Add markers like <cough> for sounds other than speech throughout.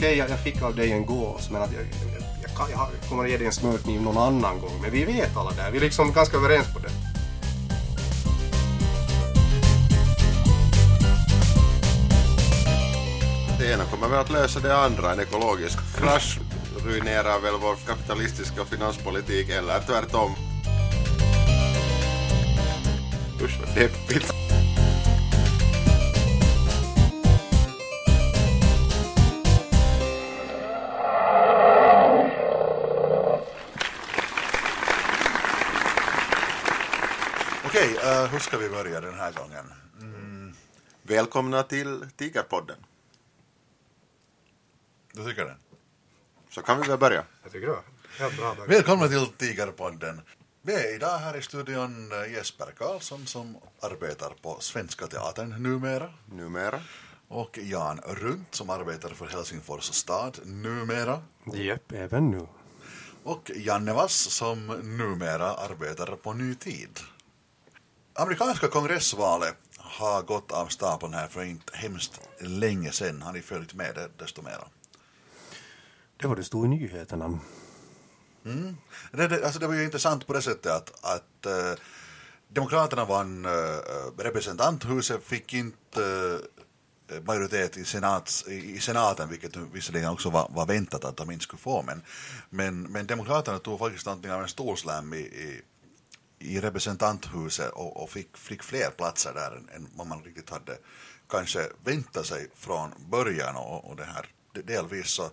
okej, jag, jag fick av dig en gås, men att jag, jag, jag, kan- jag kommer att ge dig en smörkniv någon annan gång. Men vi vet alla det här. Vi är liksom ganska överens på det. Det ena kommer väl att lösa det andra. En ekologisk krasch ruinerar väl vår kapitalistiska finanspolitik eller tvärtom. Usch vad deppigt. Ska vi börja den här gången? Välkomna till Tigerpodden. Du tycker det? Så kan vi väl börja. Jag tycker det helt bra. Dag. Välkomna till Tigerpodden. Vi är idag här i studion eh, Jesper Karlsson som arbetar på Svenska Teatern numera Numera. och Jan Runt som arbetar för Helsingfors stad numera Japp, även nu. och Janne Vass som numera arbetar på Ny Tid. Amerikanska kongressvalet har gått av stapeln här för inte hemskt länge sedan. Har ni följt med det desto mera? Det var det stod i nyheterna. Det, det, alltså det var ju intressant på det sättet att, att eh, Demokraterna vann uh, representanthuset, fick inte eh, majoritet i, senats, i, i senaten, vilket visserligen också var, var väntat att de inte skulle få, men, men, men Demokraterna tog faktiskt någonting av en storslam i, i, i representanthuset och, och fick, fick fler platser där än, än vad man riktigt hade kanske väntat sig från början och, och det här delvis så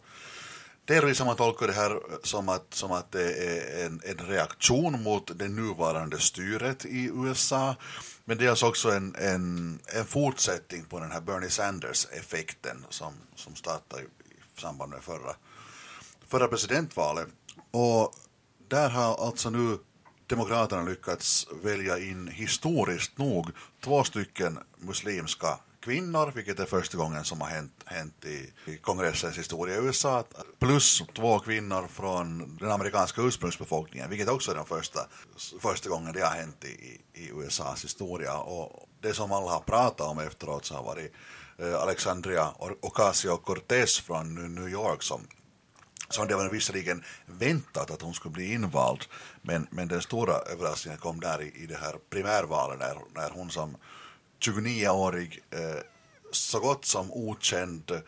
Delvis har man tolkat det här som att, som att det är en, en reaktion mot det nuvarande styret i USA. Men dels alltså också en, en, en fortsättning på den här Bernie Sanders-effekten som, som startade i i samband med förra, förra presidentvalet. Och där har alltså nu Demokraterna lyckats välja in historiskt nog två stycken muslimska kvinnor, vilket är första gången som har hänt, hänt i, i kongressens historia i USA, plus två kvinnor från den amerikanska ursprungsbefolkningen, vilket också är den första, första gången det har hänt i, i, USAs historia. Och det som alla har pratat om efteråt så har varit eh, Alexandria Ocasio-Cortez från New York som som det var visserligen väntat att hon skulle bli invald, men, men den stora överraskningen kom där i, i det här primärvalet när, när hon som 29-årig eh, så gott som okänd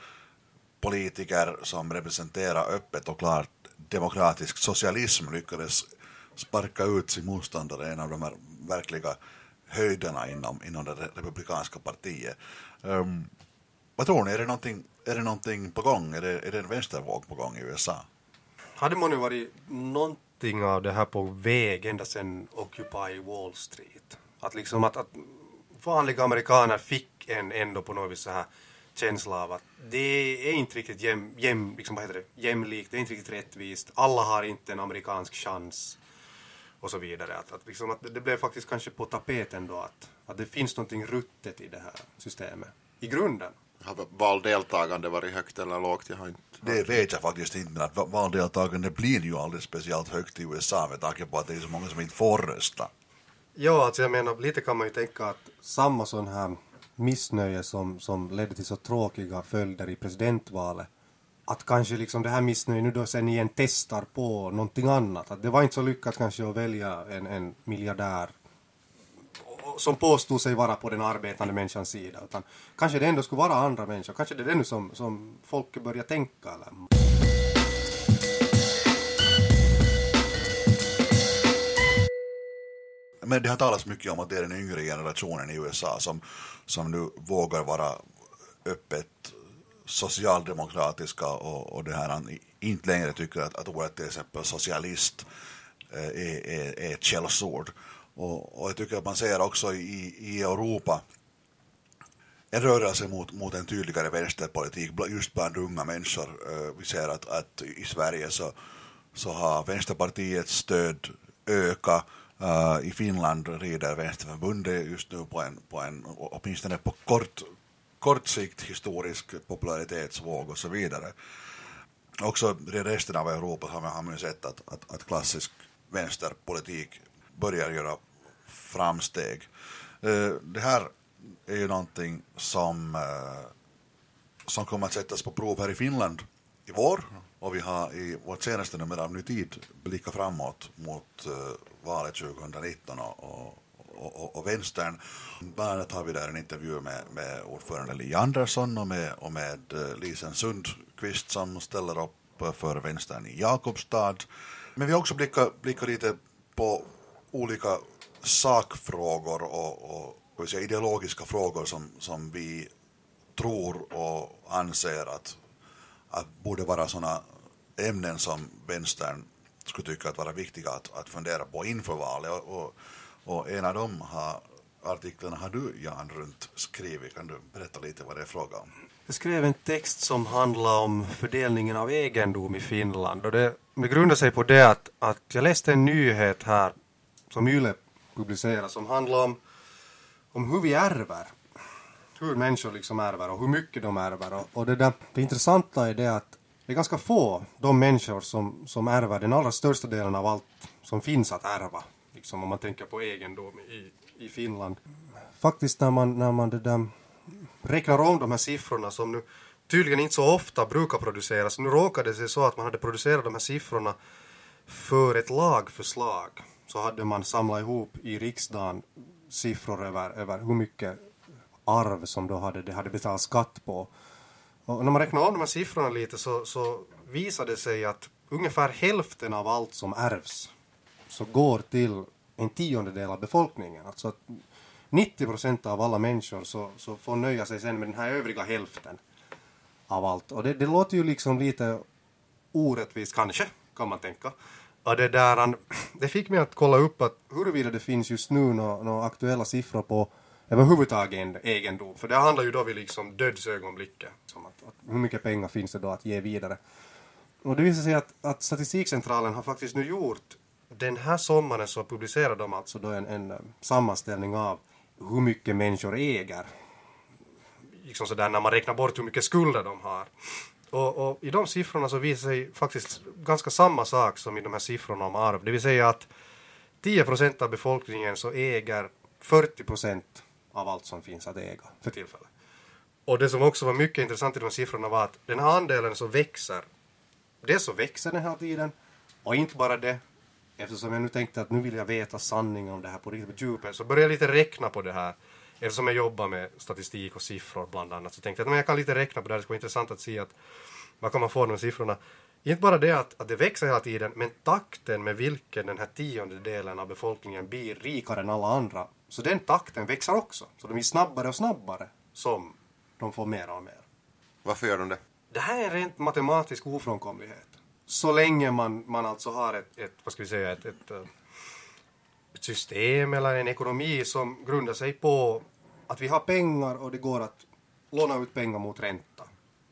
politiker som representerar öppet och klart demokratisk socialism lyckades sparka ut sin motståndare, en av de här verkliga höjderna inom, inom det republikanska partiet. Um, vad tror ni, är det någonting, är det någonting på gång? Är det, är det en vänstervåg på gång i USA? Hade man ju varit någonting av det här på väg ända sedan Occupy Wall Street. Att liksom att, att vanliga amerikaner fick en ändå på något vis så här känsla av att det är inte riktigt jäm, jäm, liksom, vad heter det, jämlikt, det är inte riktigt rättvist, alla har inte en amerikansk chans och så vidare. Att, att, liksom, att det blev faktiskt kanske på tapeten då att, att det finns någonting ruttet i det här systemet. I grunden. Har valdeltagande varit högt eller lågt? Jag har inte... Det vet jag faktiskt inte, men att va- valdeltagande blir ju aldrig speciellt högt i USA med tanke på att det är så många som inte får rösta. Ja, alltså jag menar, lite kan man ju tänka att samma sån här missnöje som, som ledde till så tråkiga följder i presidentvalet, att kanske liksom det här missnöjet nu då sen igen testar på någonting annat. Att det var inte så lyckat kanske att välja en, en miljardär som påstod sig vara på den arbetande människans sida, utan kanske det ändå skulle vara andra människor. Kanske det är det nu som, som folk börjar tänka. Eller? Men det har talats mycket om att det är den yngre generationen i USA som, som nu vågar vara öppet socialdemokratiska och, och det här inte längre tycker att, att ordet till exempel socialist eh, är, är, är ett källsord. Och, och jag tycker att man ser också i, i Europa en rörelse mot, mot en tydligare vänsterpolitik just bland unga människor. Eh, vi ser att, att i Sverige så, så har Vänsterpartiets stöd ökat. Uh, I Finland rider Vänsterförbundet just nu på en, på en åtminstone på kort, kort sikt historisk popularitetsvåg och så vidare. Också i resten av Europa har man, har man sett att, att, att klassisk vänsterpolitik börjar göra framsteg. Eh, det här är ju någonting som, eh, som kommer att sättas på prov här i Finland i vår och vi har i vårt senaste nummer av Ny Tid blickat framåt mot eh, valet 2019 och, och, och, och vänstern. Bland annat har vi där en intervju med, med ordförande Li Andersson och med, och med Lisen Sundqvist som ställer upp för vänstern i Jakobstad. Men vi har också blickat, blickat lite på olika sakfrågor och, och säga, ideologiska frågor som, som vi tror och anser att, att borde vara sådana ämnen som vänstern skulle tycka att vara viktiga att, att fundera på inför valet. Och, och, och en av de har, artiklarna har du, Jan, runt skrivit. Kan du berätta lite vad det är fråga om? Jag skrev en text som handlar om fördelningen av egendom i Finland. Och det, det grundar sig på det att, att jag läste en nyhet här som Yle publicerade som handlar om, om hur vi ärver. Hur människor liksom ärver och hur mycket de ärver. Och, och det, där, det intressanta är det att det är ganska få de människor som, som ärver den allra största delen av allt som finns att ärva. Liksom om man tänker på egendom i, i Finland. Faktiskt när man, när man det där, räknar om de här siffrorna som nu tydligen inte så ofta brukar produceras. Nu råkade det sig så att man hade producerat de här siffrorna för ett lagförslag. Så hade man samlat ihop i riksdagen siffror över, över hur mycket arv som då hade, det hade betalat skatt på. Och när man räknar om de här siffrorna lite så, så visar det sig att ungefär hälften av allt som ärvs så går till en tiondel av befolkningen. Alltså att 90 procent av alla människor så, så får nöja sig sen med den här övriga hälften av allt. Och det, det låter ju liksom lite orättvist kanske, kan man tänka. Och det, där, det fick mig att kolla upp att huruvida det finns just nu några, några aktuella siffror på överhuvudtaget egendom. För det handlar ju då vid liksom dödsögonblicket. Som att, att, hur mycket pengar finns det då att ge vidare? Och det visar sig att, att Statistikcentralen har faktiskt nu gjort den här sommaren så publicerar de alltså då en, en eh, sammanställning av hur mycket människor äger. Liksom sådär när man räknar bort hur mycket skulder de har. Och, och, i de siffrorna så visar sig faktiskt ganska samma sak som i de här siffrorna om arv. Det vill säga att 10 procent av befolkningen så äger 40 procent av allt som finns att äga för tillfället. Och det som också var mycket intressant i de här siffrorna var att den här andelen så växer. Det så växer den här tiden. Och inte bara det. Eftersom jag nu tänkte att nu vill jag veta sanningen om det här på riktigt på djupet så började jag lite räkna på det här. Eftersom jag jobbar med statistik och siffror bland annat så tänkte jag att jag kan lite räkna på det här. Det skulle vara intressant att se att vad kan man få de här siffrorna. Inte bara det att, att det växer hela tiden, men takten med vilken den här tiondelen av befolkningen blir rikare än alla andra. Så den takten växer också. Så de blir snabbare och snabbare som de får mer och mer. Varför gör de det? Det här är en rent matematisk ofrånkomlighet. Så länge man, man alltså har ett, ett vad ska vi säga, ett, ett, ett system eller en ekonomi som grundar sig på att vi har pengar och det går att låna ut pengar mot ränta.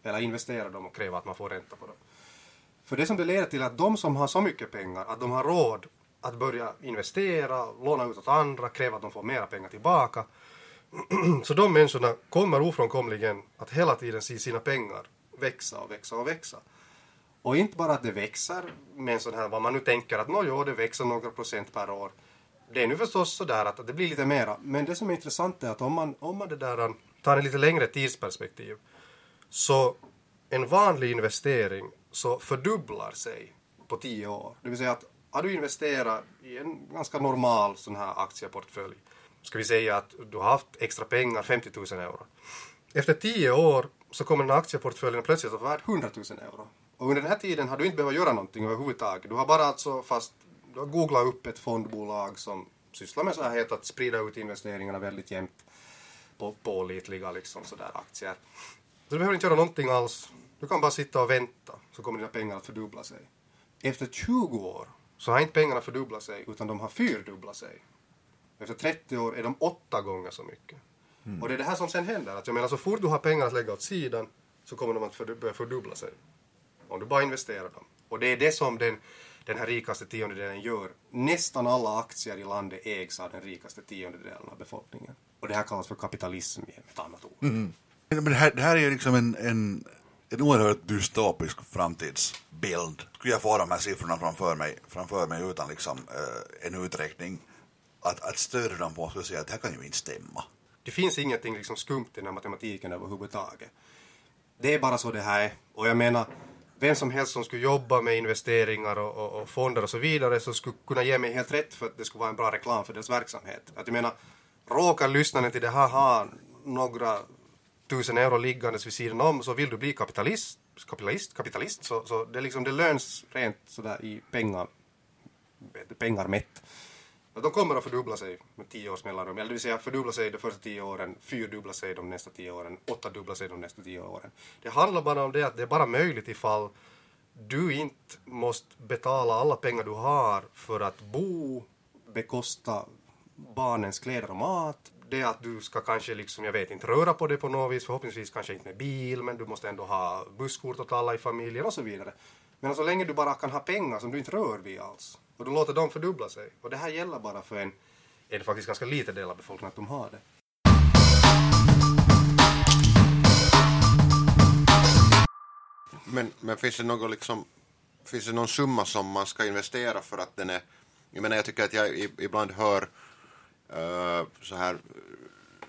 Eller investera dem och kräva att man får ränta på dem. För det som det leder till är att de som har så mycket pengar att de har råd att börja investera, låna ut åt andra, kräva att de får mera pengar tillbaka. <clears throat> Så de människorna kommer ofrånkomligen att hela tiden se sina pengar växa och växa och växa. Och inte bara att det växer med en sån här, vad man nu tänker att nå det växer några procent per år. Det är nu förstås sådär att det blir lite mera. Men det som är intressant är att om man, om man det där um, tar en lite längre tidsperspektiv så en vanlig investering så fördubblar sig på tio år. Det vill säga att har du investerat i en ganska normal sån här aktieportfölj, ska vi säga att du har haft extra pengar, 50 000 euro. Efter tio år så kommer den här aktieportföljen plötsligt att vara värd 100 000 euro. Och under den här tiden har du inte behövt göra någonting överhuvudtaget. Du har bara alltså fast googlat upp ett fondbolag som sysslar med så här att sprida ut investeringarna väldigt jämnt på pålitliga liksom sådär aktier. Så du behöver inte göra någonting alls. Du kan bara sitta och vänta så kommer dina pengar att fördubbla sig. Efter 20 år så har inte pengarna fördubblat sig utan de har fyrdubblat sig. Efter 30 år är de åtta gånger så mycket. Mm. Och det är det här som sen händer. Att jag menar så fort du har pengar att lägga åt sidan så kommer de att börja fördubbla sig. Om du bara investerar dem. Och det är det som den, den här rikaste tiondelen gör. Nästan alla aktier i landet ägs av den rikaste tiondelen av befolkningen. Och det här kallas för kapitalism med ett annat ord. Mm. Men det här, det här är ju liksom en, en, en oerhört dystopisk framtidsbild. Skulle jag få de här siffrorna framför mig, framför mig utan liksom, eh, en uträkning att, att stödja dem på skulle säga att det här kan ju inte stämma. Det finns ingenting liksom skumt i den här matematiken överhuvudtaget. Det är bara så det här är. Och jag menar, vem som helst som skulle jobba med investeringar och, och, och, fonder och så vidare så skulle kunna ge mig helt rätt för att det skulle vara en bra reklam för deras verksamhet. Att jag menar, råkar lyssnaren till det här ha några tusen euro liggandes vid sidan om så vill du bli kapitalist, kapitalist, kapitalist så, så det, liksom, det löns rent sådär i pengar, pengar mätt. De kommer att fördubbla sig med tio års mellanrum, eller det vill säga fördubbla sig de första tio åren, fyrdubbla sig de nästa tio åren, åttadubbla sig de nästa tio åren. Det handlar bara om det att det är bara möjligt ifall du inte måste betala alla pengar du har för att bo, bekosta barnens kläder och mat, det att du ska kanske liksom, jag vet inte, röra på dig på något vis, förhoppningsvis kanske inte med bil, men du måste ändå ha busskort åt alla i familjen och så vidare. Men alltså, så länge du bara kan ha pengar som du inte rör vid alls, och du låter dem fördubbla sig, och det här gäller bara för en, en faktiskt ganska liten del av befolkningen att de har det. Men, men finns det något liksom, finns det någon summa som man ska investera för att den är, jag menar jag tycker att jag ibland hör uh, så här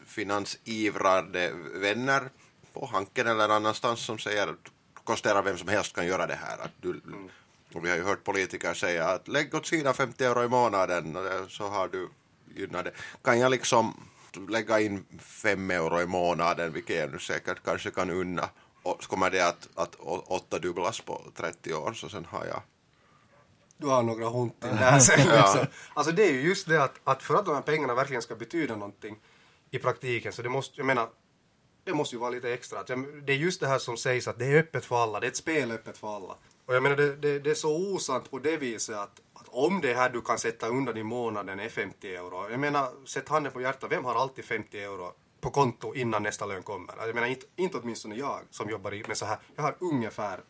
finansivrade vänner på Hanken eller annanstans som säger att konstatera vem som helst kan göra det här. Att du, mm. Och vi har ju hört politiker säga att lägg åt sidan 50 euro i månaden så har du gynnat det. Kan jag liksom lägga in 5 euro i månaden, vilket jag nu säkert kanske kan unna, och så kommer det att, att åttadubblas på 30 år så sen har jag du har några huntin där sen. <laughs> ja. Alltså det är ju just det att, att för att de här pengarna verkligen ska betyda någonting i praktiken så det måste, jag menar, det måste ju vara lite extra. Det är just det här som sägs att det är öppet för alla, det är ett spel öppet för alla. Och jag menar det, det, det är så osant på det viset att, att om det här du kan sätta undan i månaden är 50 euro. Jag menar, sätt handen på hjärtat, vem har alltid 50 euro på konto innan nästa lön kommer? Jag menar inte, inte åtminstone jag som jobbar med så här, jag har ungefär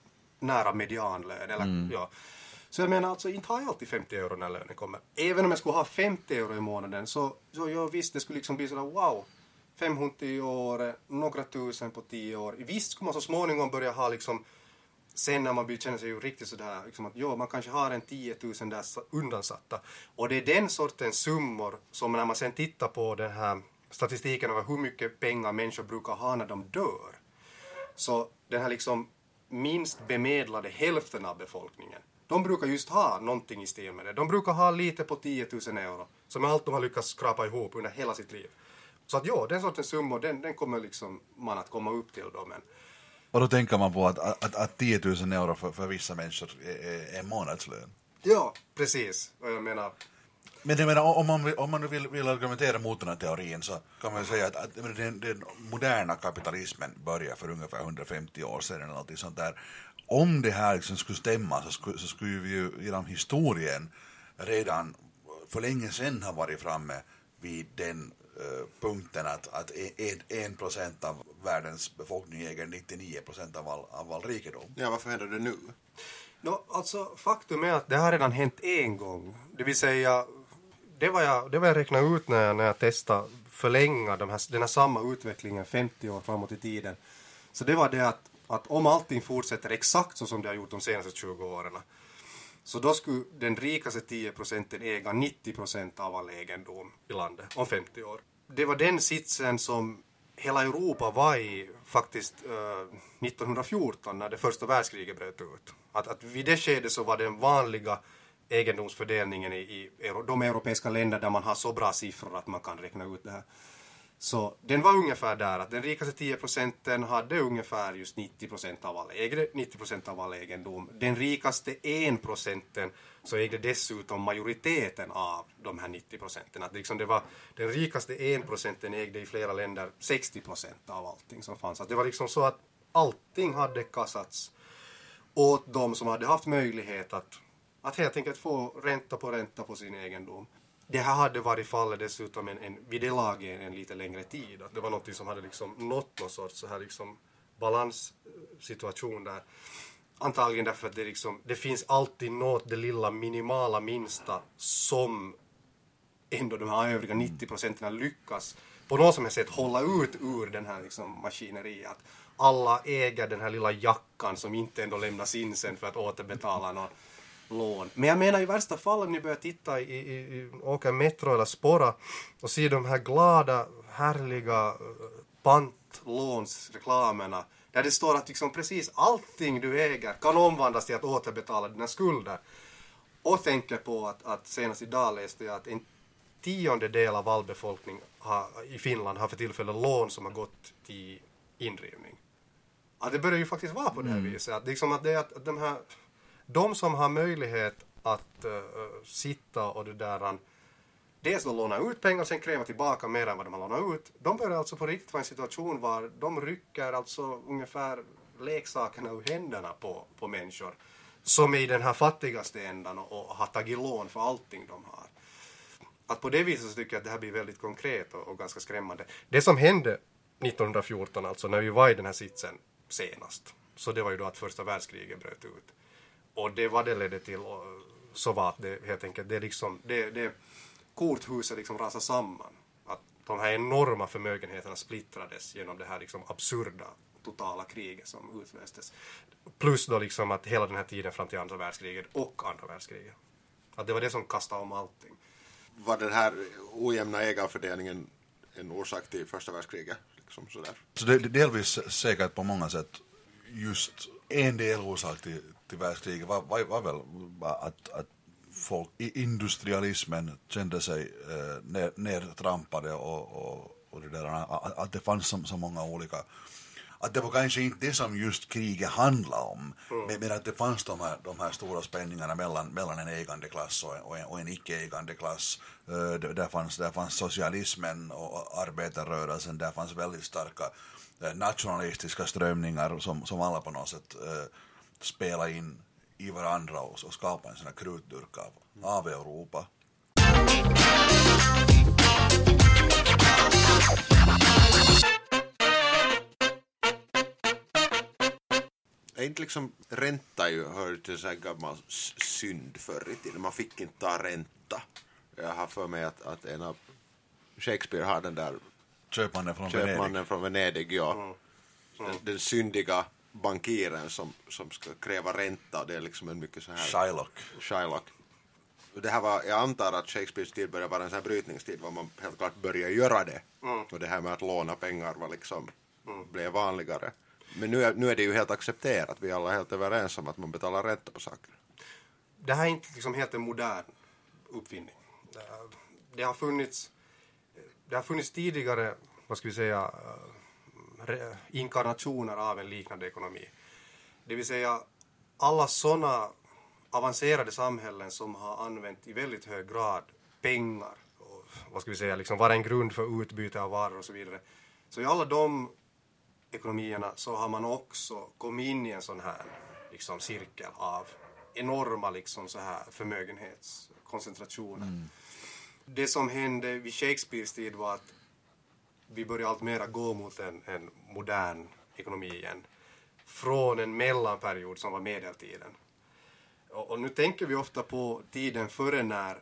nära medianlön. Eller, mm. ja. Så jag menar alltså, inte har jag alltid 50 euro när lönen kommer. Även om jag skulle ha 50 euro i månaden så, så jag visst det skulle liksom bli sådär wow, 500 i år, några tusen på 10 år. Visst skulle man så småningom börja ha liksom sen när man blir, känner sig ju riktigt sådär, liksom att jo, man kanske har en 10 000 där undansatta. Och det är den sortens summor som när man sen tittar på den här statistiken över hur mycket pengar människor brukar ha när de dör. Så den här liksom minst bemedlade hälften av befolkningen, de brukar just ha någonting i stil med det. De brukar ha lite på 10 000 euro, som är allt de har lyckats skrapa ihop under hela sitt liv. Så att ja, den sortens summor, den, den kommer liksom man att komma upp till då, men och då tänker man på att, att, att 10 000 euro för, för vissa människor är, är månadslön. Ja, precis. Och jag menar... Men jag menar, om man, om man vill, vill argumentera mot den här teorin så kan man säga att, att den, den, moderna kapitalismen började för ungefär 150 år sedan eller något sånt där. Om det här liksom skulle stämma så skulle, så skulle vi ju genom historien redan för länge sedan ha varit framme vid den punkten att, att en, en procent av världens befolkning äger 99 procent av all, av all rikedom. Ja, varför händer det nu? No, alltså, faktum är att det har redan hänt en gång. Det vill säga, det var jag, det var jag räknade ut när jag, när jag testade förlänga de här, den här samma utvecklingen 50 år framåt i tiden. Så det var det att, att om allting fortsätter exakt så som det har gjort de senaste 20 åren så då skulle den rikaste 10 procenten äga 90 procent av all egendom i landet om 50 år. Det var den sitsen som hela Europa var i faktiskt eh, 1914 när det första världskriget bröt ut. Att, att vid det skedet så var den vanliga egendomsfördelningen i, i de europeiska länder där man har så bra siffror att man kan räkna ut det här. Så den var ungefär där att den rikaste 10 procenten hade ungefär just 90 procent av all, ägde 90 procent av all egendom. Den rikaste 1 procenten så ägde dessutom majoriteten av de här 90 procenten. Att liksom det var, den rikaste 1 procenten ägde i flera länder 60 procent av allting som fanns. Att det var liksom så att allting hade kassats åt de som hade haft möjlighet att, att helt enkelt få ränta på ränta på sin egendom det här hade varit fallet dessutom en, en, vid det laget en lite längre tid. Att det var något som hade liksom nått någon sorts så här liksom balanssituation där. Antagligen därför att det, liksom, det finns alltid något, det lilla minimala minsta som ändå de här övriga 90 procenten lyckas på något som helst sätt hålla ut ur den här liksom maskineriet. Alla äger den här lilla jackan som inte ändå lämnas in sen för att återbetala någon lån. Men jag menar i värsta fall om ni börjar titta i, i, i åka metro eller spåra och se de här glada, härliga eh, pantlånsreklamerna där det står att liksom precis allting du äger kan omvandlas till att återbetala dina skulder. Och tänker på att, att senast idag läste jag att en tiondel av all befolkning har, i Finland har för tillfället lån som har gått till indrivning. Att det börjar ju faktiskt vara på det här viset. Att, liksom att, det är att de, här, de som har möjlighet att uh, sitta och det där dels då låna ut pengar och sen kräva tillbaka mer än vad de har lånat ut. De börjar alltså på riktigt vara i en situation var de rycker alltså ungefär leksakerna ur händerna på, på människor som är i den här fattigaste ändan och, och har tagit lån för allting de har. Att på det viset så tycker jag att det här blir väldigt konkret och, och ganska skrämmande. Det som hände 1914 alltså när vi var i den här sitsen senast, så det var ju då att första världskriget bröt ut. Och det vad det ledde till så var att det helt enkelt, det liksom, det, det korthuset liksom rasade samman. Att de här enorma förmögenheterna splittrades genom det här liksom absurda totala kriget som utlöstes. Plus då liksom att hela den här tiden fram till andra världskriget och andra världskriget. Att det var det som kastade om allting. Var den här ojämna ägarfördelningen en orsak till första världskriget? Liksom sådär. Så det är delvis säkert på många sätt just en del orsak till, till världskriget var, var, var väl att, att folk i industrialismen kände sig eh, ner, nertrampade och, och, och det där, att, att det fanns så, så många olika att det var kanske inte det som just kriget handlade om, mm. men, men, att det fanns de här, de här stora spänningarna mellan, mellan en ägande klass och, och en, och en icke-ägande klass. Uh, där, fanns, där fanns socialismen och arbetarrörelsen, där fanns väldigt starka uh, nationalistiska strömningar som, som alla på något sätt uh, spelade in i varandra och, och skapade en sån här krutdurk av, av Europa. Är inte liksom ränta ju hör till här gammal synd förr i tiden. Man fick inte ta ränta. Jag har för mig att, att en av Shakespeare har den där Köpmannen från köpmannen Venedig. från Venedig, ja. Mm. Den, den syndiga bankiren som, som ska kräva ränta. Det är liksom en mycket så här... Shylock. Shylock. Det här var, jag antar att Shakespeares tid började vara en sån här brytningstid var man helt klart började göra det. Mm. Och det här med att låna pengar var liksom, blev vanligare. Men nu är, nu är det ju helt accepterat. Vi är alla helt överens om att man betalar ränta på saker. Det här är inte liksom helt en modern uppfinning. Det, har funnits det har funnits tidigare, vad ska vi säga, inkarnationer av en liknande ekonomi. Det vill säga alla sådana avancerade samhällen som har använt i väldigt hög grad pengar och vad ska vi säga, liksom vara en grund för utbyte av varor och så vidare. Så i alla de ekonomierna så har man också kommit in i en sån här liksom, cirkel av enorma liksom, så här förmögenhetskoncentrationer. Det som hände vid Shakespeares tid var att vi börjar allt mera gå mot en, en modern ekonomi igen. Från en mellanperiod som var medeltiden. Och, och nu tänker vi ofta på tiden före när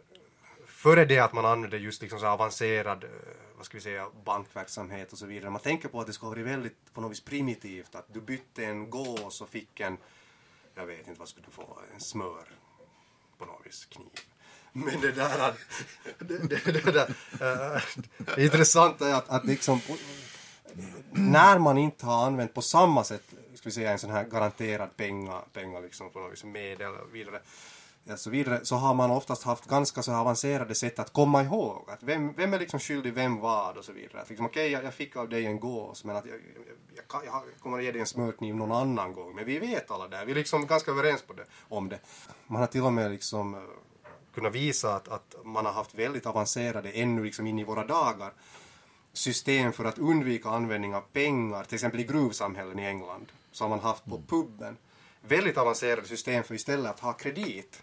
före det att man använde just liksom så avancerad eh, vad ska vi säga, bankverksamhet och så vidare. Man tänker på att det ska varit väldigt på något vis primitivt. Att du bytte en gås och fick en, jag vet inte vad skulle du få, en smör på något vis, kniv. Men det där, det, det, det där eh, det intressanta är att, att liksom när man inte har använt på samma sätt, ska vi säga en sån här garanterad penga, penga liksom på något medel och vidare, ja, så vidare, så har man oftast haft ganska så avancerade sätt att komma ihåg. Att vem, vem är liksom skyldig vem vad och så vidare. Att liksom, okej, okay, jag, jag fick av dig en gås, men att jag, jag, jag, jag kommer att ge dig en smörkniv någon annan gång. Men vi vet alla det här. Vi är liksom ganska överens på det, om det. Man har till och med liksom eh, eh, kunnat visa att, att man har haft väldigt avancerade, ännu liksom in i våra dagar, system för att undvika användning av pengar, till exempel i gruvsamhällen i England, så har man haft på puben. Väldigt avancerade system för istället att ha kredit.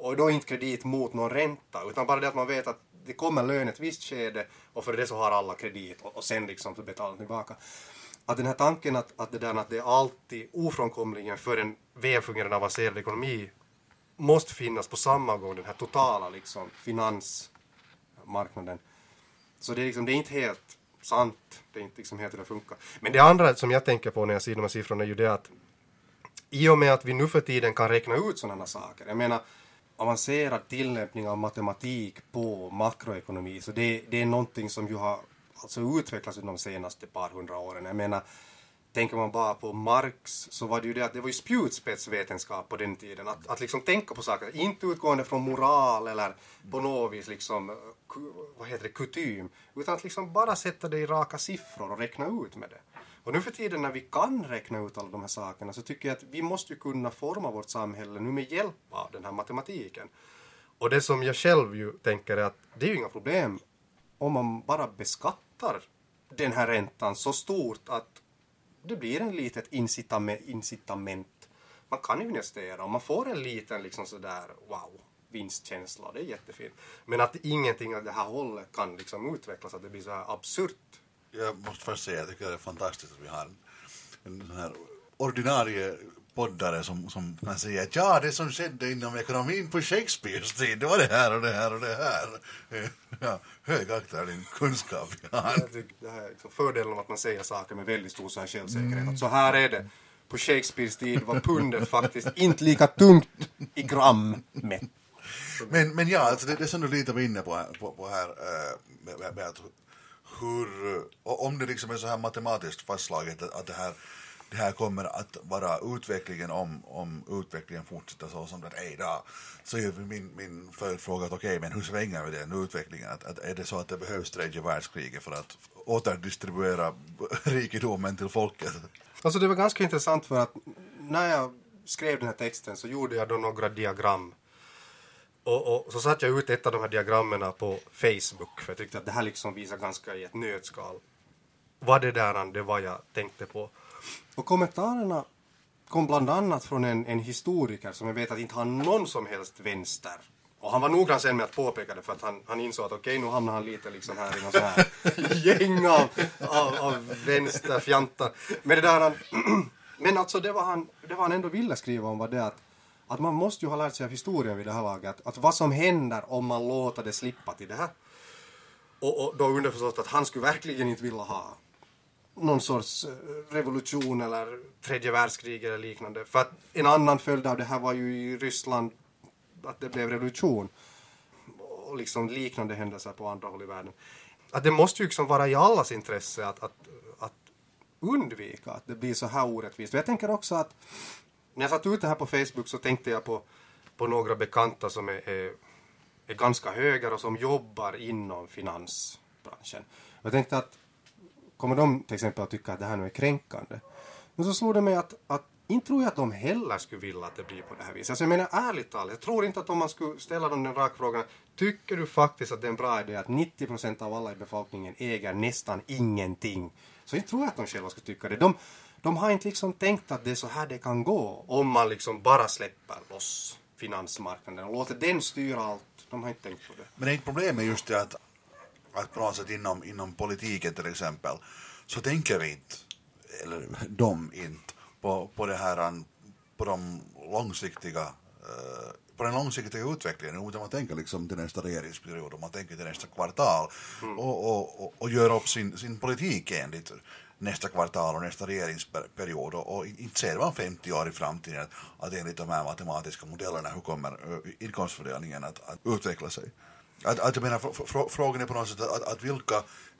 Och då inte kredit mot någon ränta, utan bara det att man vet att det kommer lön ett visst skede och för det så har alla kredit och, och sen liksom betalar tillbaka. Att den här tanken att, att det där att det är alltid ofrånkomligen för en välfungerande avancerad ekonomi måste finnas på samma gång den här totala liksom finansmarknaden. Så det är, liksom, det är inte helt sant. Det är inte liksom helt hur det funkar. Men det andra som jag tänker på när jag ser de här siffrorna är ju det att i och med att vi nu för tiden kan räkna ut sådana här saker. Jag menar avancerad tillämpning av matematik på makroekonomi. Så det, det är någonting som ju har alltså utvecklats under de senaste par hundra åren. Jag menar tänker man bara på Marx så var det ju det att det var ju spjutspetsvetenskap på den tiden. Att, att liksom tänka på saker, inte utgående från moral eller på något vis liksom, vad heter det, kutym. Utan att liksom bara sätta det i raka siffror och räkna ut med det. Och nu för tiden när vi kan räkna ut alla de här sakerna så tycker jag att vi måste ju kunna forma vårt samhälle nu med hjälp av den här matematiken. Och det som jag själv ju tänker är att det är ju inga problem om man bara beskattar den här räntan så stort att det blir en litet incitament. incitament. Man kan investera och man får en liten liksom sådär wow vinstkänsla. Det är jättefint. Men att ingenting av det här hållet kan liksom utvecklas, att det blir så här absurt. Jag måste först säga, jag tycker det är fantastiskt att vi har en, en sån här ordinarie poddare som, som kan säga att ja, det som skedde inom ekonomin på Shakespeares tid, det var det här och det här och det här. <laughs> Ja, högaktar din kunskap. Ja. Jag tycker det här är liksom fördelen av att man säger saker med väldigt stor så här självsäkerhet. Att så här är det. På Shakespeares tid var pundet faktiskt inte lika tungt i gram mätt. Men, men ja, alltså det, det som du lite var inne på, på, på här, med, med, med hur, om det liksom är så här matematiskt fastslaget att, att det, här, det här kommer att vara utvecklingen om, om utvecklingen fortsätter så som den är idag, så är min, min följdfråga att okej, men hur svänger vi den utvecklingen? Att, att är det så att det behövs tredje världskriget för att återdistribuera <laughs> rikedomen till folket? Alltså det var ganska intressant för att när jag skrev den här texten så gjorde jag då några diagram. Och, och så satte jag ut ett av de här diagrammen på Facebook för jag tyckte att det här liksom visar ganska i ett nötskal vad det där det var jag tänkte på. Och kommentarerna kom bland annat från en, en historiker som jag vet att inte har någon som helst vänster. Och han var noggrann sen med att påpeka det för att han, han insåg att okej nu hamnar han lite liksom här i någon sån här <laughs> gäng av, av, av vänsterfjantar. Men det där han, <clears throat> men alltså det var han, det var han ändå ville skriva om var det att, att man måste ju ha lärt sig av historien vid det här laget. Att, att vad som händer om man låter det slippa till det här. Och, och då underförstått att han skulle verkligen inte vilja ha någon sorts eh, revolution eller tredje världskrig eller liknande. För att en annan följd av det här var ju i Ryssland att det blev revolution. Och liksom liknande händelser på andra håll i världen. Att det måste ju liksom vara i allas intresse att, att, att undvika att det blir så här orättvist. Och jag tänker också att när jag satt ut det här på Facebook så tänkte jag på, på några bekanta som är, är, är ganska höger och som jobbar inom finansbranschen. Jag tänkte att kommer de till exempel att tycka att det här nu är kränkande? Men så slog det mig att, att inte tror jag att de heller skulle vilja att det blir på det här viset. Alltså jag menar ärligt talat, jag tror inte att om man skulle ställa dem den raka frågan, tycker du faktiskt att det är en bra idé att 90 procent av alla i befolkningen äger nästan ingenting? Så inte tror jag att de själva skulle tycka det. De, de har inte liksom tänkt att det är så här det kan gå om man liksom bara släpper loss finansmarknaden och låter den styra allt. De har inte tänkt på det. Men är inte problemet just det att, att på något sätt inom, inom politiken till exempel så tänker vi inte, eller de inte, på, på det här, på de långsiktiga eh, på den långsiktiga utvecklingen, utan man tänker liksom till nästa regeringsperiod och man tänker till nästa kvartal. Och, och, och, och gör upp sin, sin politik enligt nästa kvartal och nästa regeringsperiod. Och, och inte ser man 50 år i framtiden att, att enligt de här matematiska modellerna hur kommer eh, inkomstfördelningen att, att utveckla sig. Att, att jag menar, fr- fr- frågan är på något sätt att, att vilka,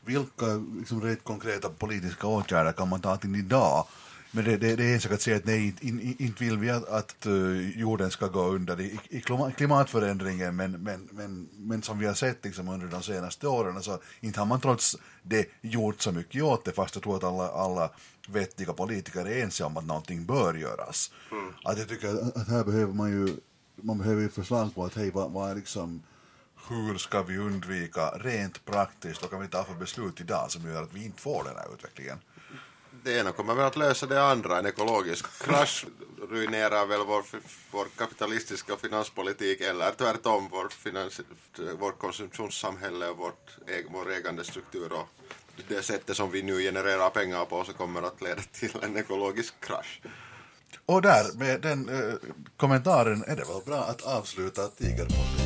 vilka liksom rätt konkreta politiska åtgärder kan man ta till idag? Men det, det, det är en sak att säga att nej, inte in, inte vill vi att, att uh, jorden ska gå under i, i klima- klimatförändringen, men, men, men, men som vi har sett liksom under de senaste åren, så inte har man trots det gjort så mycket åt det, fast jag tror att alla, alla vettiga politiker är ense om att någonting bör göras. Att jag tycker att, att här behöver man ju, man behöver ju förslag på att hej, vad, vad är liksom hur ska vi undvika rent praktiskt, vad kan vi ta för beslut idag som gör att vi inte får den här utvecklingen? Det ena kommer väl att lösa det andra. En ekologisk krasch ruinerar väl vår, vår kapitalistiska finanspolitik eller tvärtom vår, finans, vårt konsumtionssamhälle och vårt, vår ägandestruktur och det sättet som vi nu genererar pengar på så kommer att leda till en ekologisk krasch. Och där, med den eh, kommentaren är det väl bra att avsluta Tigerpodden.